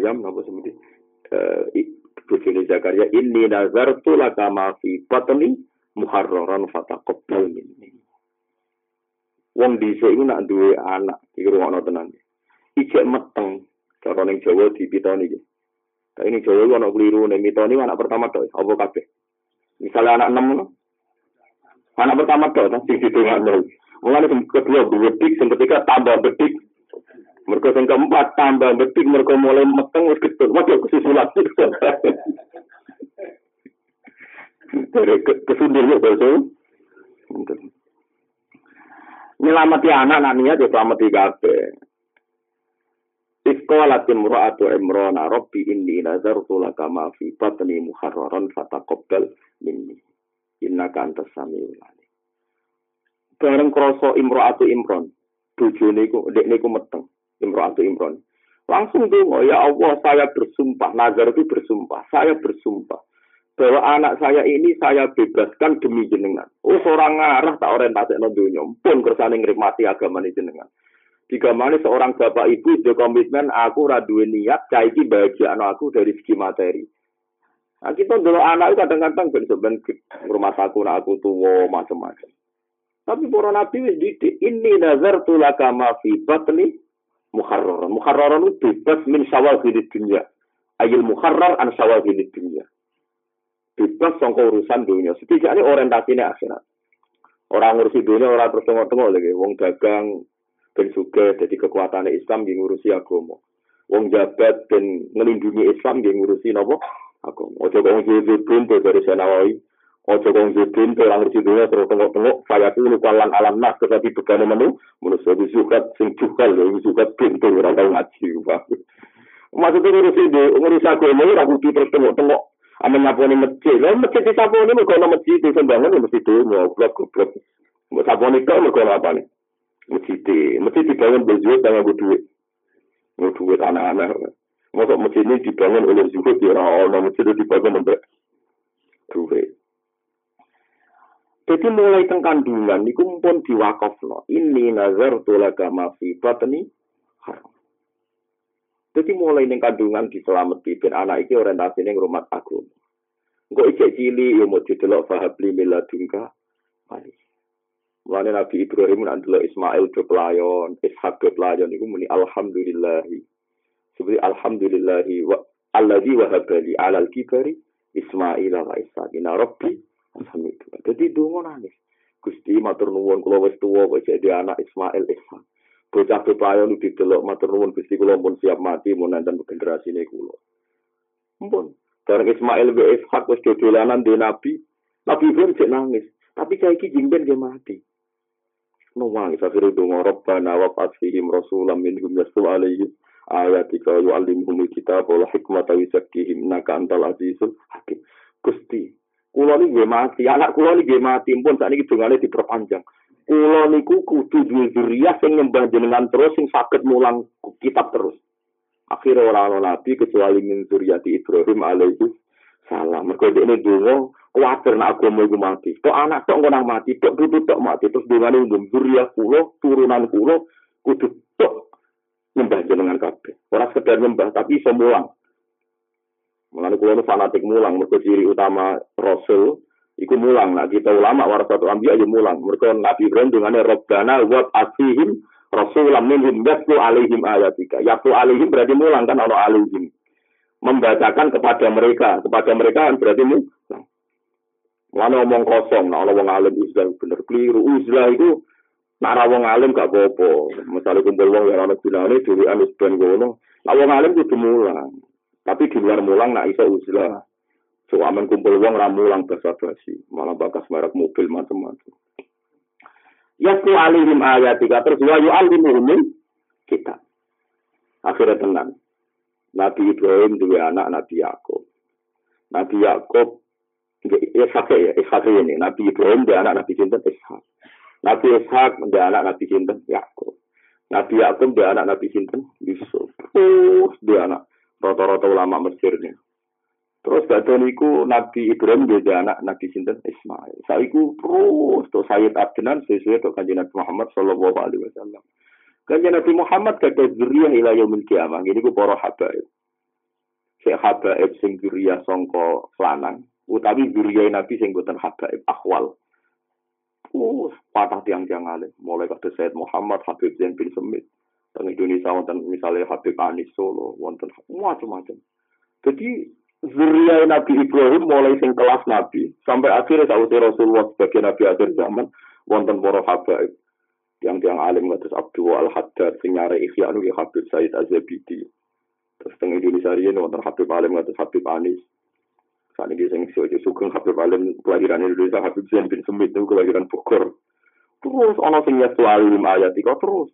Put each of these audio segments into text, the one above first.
Maryam napa seperti eh bojone Zakaria inni nazartu laka ma fi batni muharraran fataqabbal minni. Wong dhisik iku nak duwe anak iki rumono tenan. Ijek meteng cara ning Jawa dipitoni iki. Tapi ini Jawa iku ana kliru ning mitoni anak pertama tok apa kabeh. Misalnya anak 6 Anak pertama tok sing ditungakno. Mulane kedua bedik, sing ketiga tambah bedik, Mereka yang keempat tambah betik mereka mulai meteng wis ketut. Waduh kesusulan. Dari kesundirnya bahasa. Nyelamati anak anak niat ya selamati kabeh. Iskolat imra'atu imrona rabbi inni nazartu laka ma fi batni muharraran fataqabbal minni. Innaka antas samiul alim. Bareng krasa imra'atu imron. Bojone iku ndekne iku meteng. Imro'atu Imron. Langsung tuh, ya Allah saya bersumpah, nazar itu bersumpah, saya bersumpah bahwa anak saya ini saya bebaskan demi jenengan. Oh seorang ngarah tak orientasi no dunia, pun kersane ngrimati agama ini jenengan. Jika mana seorang bapak ibu sudah komitmen aku raduwe niat caiki bahagia anak aku dari segi materi. Nah, kita dulu anak itu kadang-kadang ben rumah aku nak aku tua macam-macam. Tapi para nabi ini nazar tulaka ma muharraran. Muharraran itu bebas min syawal di dunia. Ayil muharrar an syawal di dunia. Bebas sangka urusan dunia. Setidaknya orientasinya akhirat. Orang ngurusi dunia, orang terus tengok-tengok lagi. Wong dagang, ben suge, jadi kekuatan Islam yang ngurusi agama. Wong jabat dan melindungi Islam yang ngurusi nopo agama. Ojo kong jujur dari Senawawi. Ojo kong zubin orang dunia terus tengok-tengok saya tuh lukalan alam nas tetapi begane menu menurut saya sukat sing cukal lho sukat pintu ora tau ngaji. Maksudnya ngurus itu ngurus ini aku terus tengok-tengok amen nyaponi masjid. Lah masjid di saponi ono masjid di sembangan mesti mau goblok goblok. Saponi kok mergo apa nih? Masjid masjid dibangun berjuang dengan duit. Mau duit anak-anak. Masa masjid ini dibangun oleh zuhud ya orang masjid dibangun sampai duit. Jadi mulai teng kandungan niku pun diwakafno. Ini nazar tulaga mafi batni haram. Jadi mulai ning kandungan diselamati ben anak iki orientasine ngrumat agama. Engko ijek cili ya mau didelok fahabli miladunka mali. Mulane Nabi Ibrahim nak delok Ismail do pelayon, Ishak do pelayon niku muni alhamdulillah. Seperti alhamdulillahi wa alladzi wahabali alal kibari Ismail wa. Inna rabbi Alhamdulillah. Jadi dongo nangis. Gusti matur nuwun kula wis tuwa kok jadi anak Ismail Ishak. Bocah bepayo nu didelok matur nuwun Gusti kula pun siap mati mun nanten generasine kula. Mumpun. Bareng Ismail be Ishak wis dodolanan di Nabi. Nabi Ibrahim cek nangis. Tapi saiki jingben dia mati. Nuwang akhirnya dongo Rabbana wa fasihim rasulam minhum yasu alaihim ayatika yu'allimuhumul kitab wal hikmata yuzakkihim naka antal azizul hakim. Gusti, Kulo ini gue mati, anak kulo ini gue mati, pun saat ini dungane diperpanjang. Kulo niku kudu duwe zuriyah sing nyembah jenengan terus sing saged mulang kitab terus. Akhirnya orang nabi kecuali min zuriyati Ibrahim alaihi salam. Mergo ini donga kuwatir nak agama iku mati. Tok anak tok nang mati, tok putu tok mati terus dungane umum zuriyah kulo, turunan kulo kudu tok nyembah jenengan kabeh. Ora sekedar nyembah tapi iso. Mulane kula fanatik mulang, mergo ciri utama Rasul iku mulang. Nah, kita ulama warasatul anbiya ya mulang. Mergo Nabi Ibrahim dengane Rabbana wa asihim rasulam minhum yatlu alaihim ayatika. Yatlu alaihim berarti mulang kan ono alaihim. Membacakan kepada mereka, kepada mereka kan berarti mulang. Mulane omong kosong, nah wong alim uzlah bener keliru. Uzlah itu nak ra wong alim gak apa-apa. Misale kumpul wong ya ana gunane dhewean wis ben ngono. Nak wong alim kudu mulang. Tapi di luar mulang nak iso uzlah. So aman kumpul uang ramulang basa basi, malah bakas merek mobil macam-macam. Yasku alihim ayatika terus wa yu'allimuhum kita. Akhirnya tenang. Nabi Ibrahim dua anak Nabi Yakub. Nabi Yakub Ishak ya, Ishak ini. Nabi Ibrahim dia anak Nabi Sinten Ishak. Nabi Ishak dia anak Nabi Sinten Yakub. Nabi Yakub dia anak Nabi Sinten Yusuf. Terus dia anak rata-rata ulama Mesir nih. Terus badhe niku Nabi Ibrahim jadi anak Nabi sinten Ismail. Saiku terus to Sayyid Abdinan sesuai to kanjeng Nabi Muhammad sallallahu alaihi wasallam. Kanjeng Nabi Muhammad kata zuriyah ila yaumil kiamah. Ini ku para habaib. sing habaib sing duriya sangka lanang utawi duriya nabi sing boten habaib akhwal Uh, patah tiang-tiang alim. Mulai kata Said Muhammad, Habib Zain bin Semit. Teng Indonesia wonten misalnya Habib Anis Solo, wonten macam-macam. Jadi zuriya Nabi Ibrahim mulai sing kelas Nabi sampai akhirnya saat Rasulullah sebagai Nabi akhir zaman wonten para habaib yang tiang alim ngatus Abdul Al Haddad sing nyare ikhya anu Habib Said Azabidi. Terus teng Indonesia riyen wonten Habib alim ngatus Habib Anis. Saat ini sing sojo sugeng Habib Alim kelahiran Indonesia Habib Zain bin Semit itu kelahiran Bogor. Terus ono sing nyetu alim ayat terus.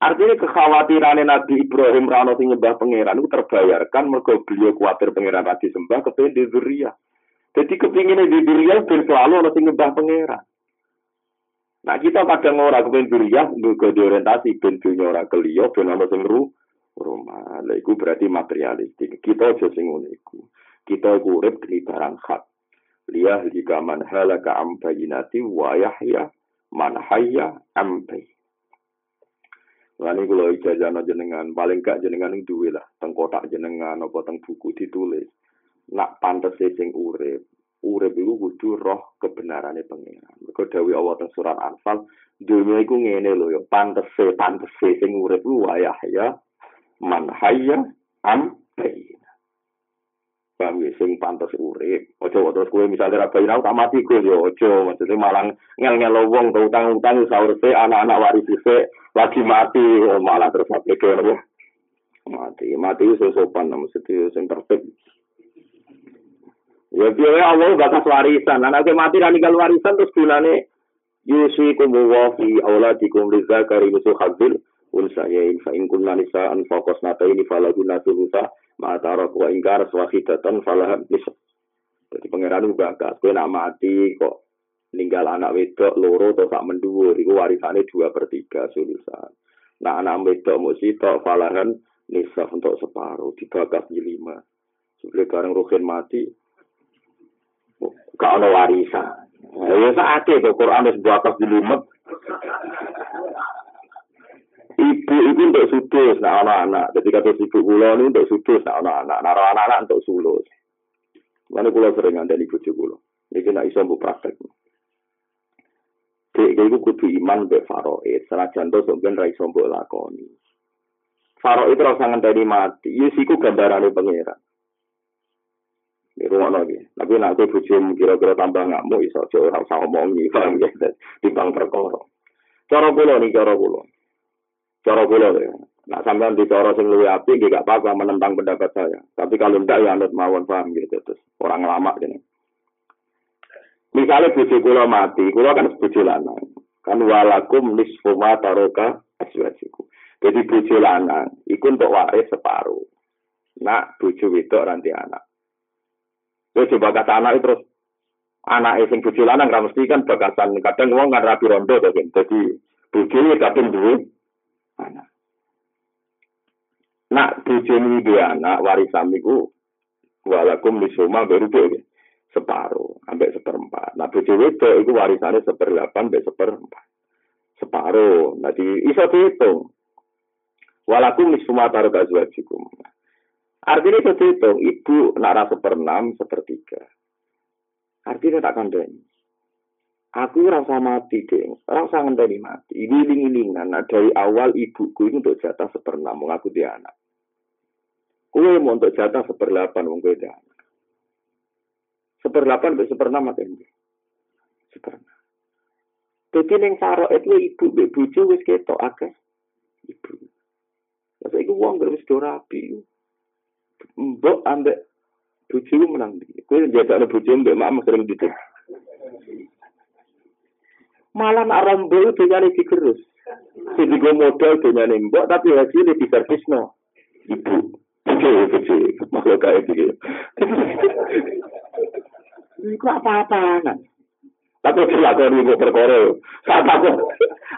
Artinya kekhawatiran Nabi Ibrahim rano sing nyembah pangeran itu terbayarkan mergo beliau khawatir pangeran tadi sembah kepengen di Zuria. Jadi kepinginnya di Zuria ben selalu ono sing nyembah pangeran. Nah kita kadang ora kepengen Zuria nggo diorientasi ben dunya ora keliyo ben ono sing ru rumah. Lah iku berarti materialistik. Kita aja sing ngono iku. Kita iku urip di barang hak. Liyah jika man halaka am bayinati wa yahya man hayya am bayinati. Lani kula ijazah jenengan, paling gak jenengan ing duwe lah, teng kotak jenengan apa teng buku ditulis. Nak pantes sing urip, urip iku kudu roh kebenarane pangeran. Mergo dawuh Allah teng surat Anfal, dunia iku ngene lho ya, pantes pantes sing urip ku wayah ya man hayya am. Paham ya, sing pantas urip. Ojo terus kowe misalnya ra bayi tak mati kowe yo ojo, maksudnya malang ngel-ngel wong utang-utang sahur anak-anak waris lagi mati oh, malah terus mati ke mati mati itu sopan maksudnya sing perfect ya biaya Allah batas warisan. Anaknya mati dan tinggal warisan terus gunane yusi kumuwa fi auladikum lizakari musuh habil unsayain fa in kunna nisa'an faqas nata ini falahuna sulusa ma tarak wa ingkar swahidatan falah nisab jadi pangeran juga gak kowe nak mati kok ninggal anak wedok loro atau sak mendhuwur iku warisane dua per tiga sulusan. Nah anak wedok mesti tok falahan nisaf untuk separuh dibagas di lima. Sebelum bareng Rukin mati, gak ada warisan. Ya saat itu Quran harus bakas di lima. Ibu itu untuk sudus, nah anak-anak. Jadi kata ibu kula ini untuk sudus, nah anak-anak. Naruh anak-anak untuk sulus. Mana kula sering ngandani ibu kula. Ini nak iso mbok praktek. Dek kudu iman mbek faraid, senajan to sampeyan ra iso mbok lakoni. Faraid ora usah ngenteni mati, yes iku gambarane pangeran. Di rumah lagi, tapi nanti bujum kira-kira tambah ngamuk, iso aja ora usah ngomongi, paham ya, di bang perkara. Cara kula nih, cara kula. Cara kula ya. Nah, sampean di cara sing luwih apik nggih gak apa-apa menentang pendapat saya. Tapi kalau ndak ya anut mawon paham gitu terus. Orang lama gini. Misalnya bojo kula mati, kula kan bojo lanang. Kan walakum nisfu ma taroka aswajiku. Jadi bojo lanang iku untuk waris separuh. Nak bojo wedok nanti anak. Kowe coba kata anak terus anak sing bojo lanang ra mesti kan bakasan kadang wong kan rapi rondo to kan. Dadi bojo kadang anak. Nak bojo duwe anak warisan niku walakum nisfu ma baru separuh sampai seperempat. Nah bojo itu warisannya seperdelapan sampai seperempat. Separuh. Di iso dihitung. Walakum nisfuma taruh kazwajikum. Artinya itu dihitung. Ibu nara seperenam, sepertiga. Artinya tak kandani. Aku rasa mati, deh. Rasa ngenteni mati. Ini iling-ilingan. Nah, dari awal ibuku ini untuk jatah seperenam. Mengaku dia anak. Kue mau untuk jatah seperdelapan. Mengaku dia anak. Seperdelapan sampai seperenam mati. Seperenam. Jadi neng faro itu ibu be bojo wis ketok akeh. Ibu. Masa iku wong gak wis rapi. Mbok ambek bojo menang. Kowe jaga ana bojo mbek mak sering gitu. Malah nak rombo itu nyari digerus. Jadi gue modal nyari mbok tapi hasilnya di servis no. Ibu. Oke, oke, makhluk kayak gitu. Iku apa-apa kan. Tapi silakan ibu perkara. Saat aku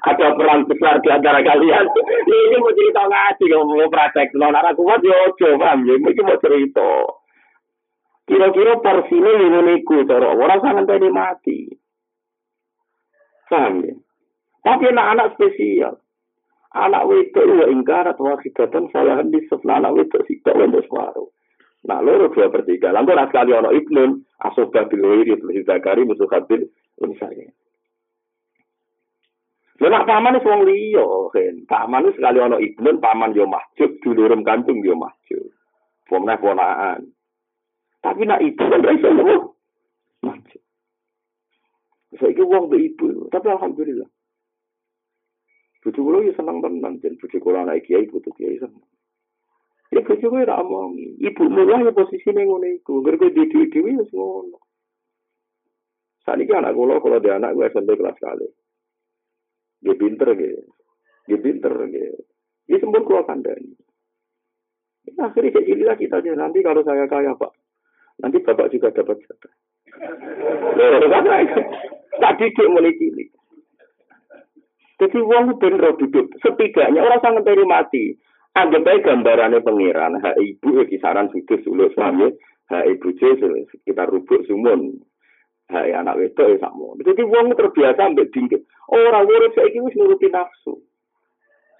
ada perang besar di antara kalian. Ini mau cerita ngaji, mau praktek. Nona aku kuat, ya ojo, paham ya. Ini mau cerita. Kira-kira porsinya ini niku, cara orang sangat tadi mati. Paham ya? Tapi anak-anak spesial. Anak wedok ingkar atau wakidatan salahan di sebelah anak wedok sih, tak wendo separuh. Nah, loro dua per tiga. Lalu nak sekali ono ibnun, asobah bilwiri, lebih zakari, musuh habil, saya. Lha nak paman wis wong liya, Hen. Paman wis sekali ana ibnun, paman yo mahjub, dulurem kantung yo mahjub. Wong nek ponakan. Tapi nak ibu kan iso ngomong. Mahjub. Saiki wong be ibu, tapi alhamdulillah. Bucu kulo ya seneng tenan, jen bucu kulo anak kiai, butuh kiai seneng. Ya kowe tak omongi. Ibu mulai ya posisine ngono iku. Kowe di dhewe wis ngono. Saniki anak kula kalau dia anak gue SMP kelas kali. Dia pinter gitu. Dia pinter gitu. Dia sempur kula kandani. Nah, akhirnya kayak gini lah kita. Nanti kalau saya kaya pak, nanti bapak juga dapat jatah. Loh, tak didik mulai cilik. Jadi uang bener duduk. Setidaknya orang sangat dari mati. Anggap aja gambarannya pengiran. Hak ibu ya kisaran sudah sulut suami. Hak ibu sekitar rubuk sumun. Hak anak wedok ya sama. Jadi uang terbiasa ambil dingkit. Orang urip saya wis nuruti nafsu.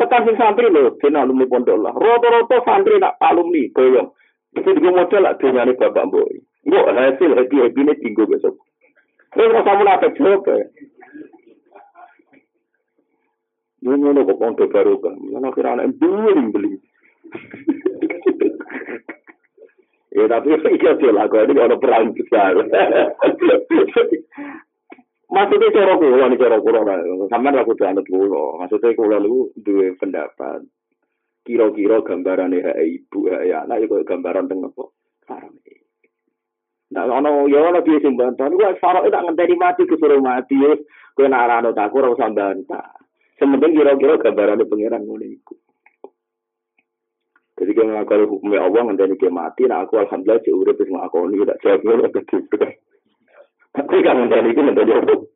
Sing santri lho, den alumni pondok lah. Rata-rata santri nak alumni boyong. Itu juga model lah dunyane bapak boy. Mbok hasil happy-happy ini tinggal besok. Terus rasa jawab ya. Ini ngono kok pondok baru kan. Mana kira anak beli beli. ya tapi iya sih lah, ini ada perang besar. Maksudnya cara kulo nih cara kulo sama aku tuh anut kulo. Maksudnya kulo lu dua pendapat. Kira-kira gambaran ya ibu ya anak itu gambaran tengah kok. Sarang Nah, ono ya ono piye sing bantah. Niku farok tak ngenteni mati kesuruh mati. Kowe nak ora tak ora usah bantah. Sementing kira-kira gambaran pangeran ngono iku. Jadi kalau ngakal hukumnya Allah nanti dia mati, nah aku alhamdulillah cek urip wis ngakoni tak jawab ngono ke Tapi kan nanti nanti jawab.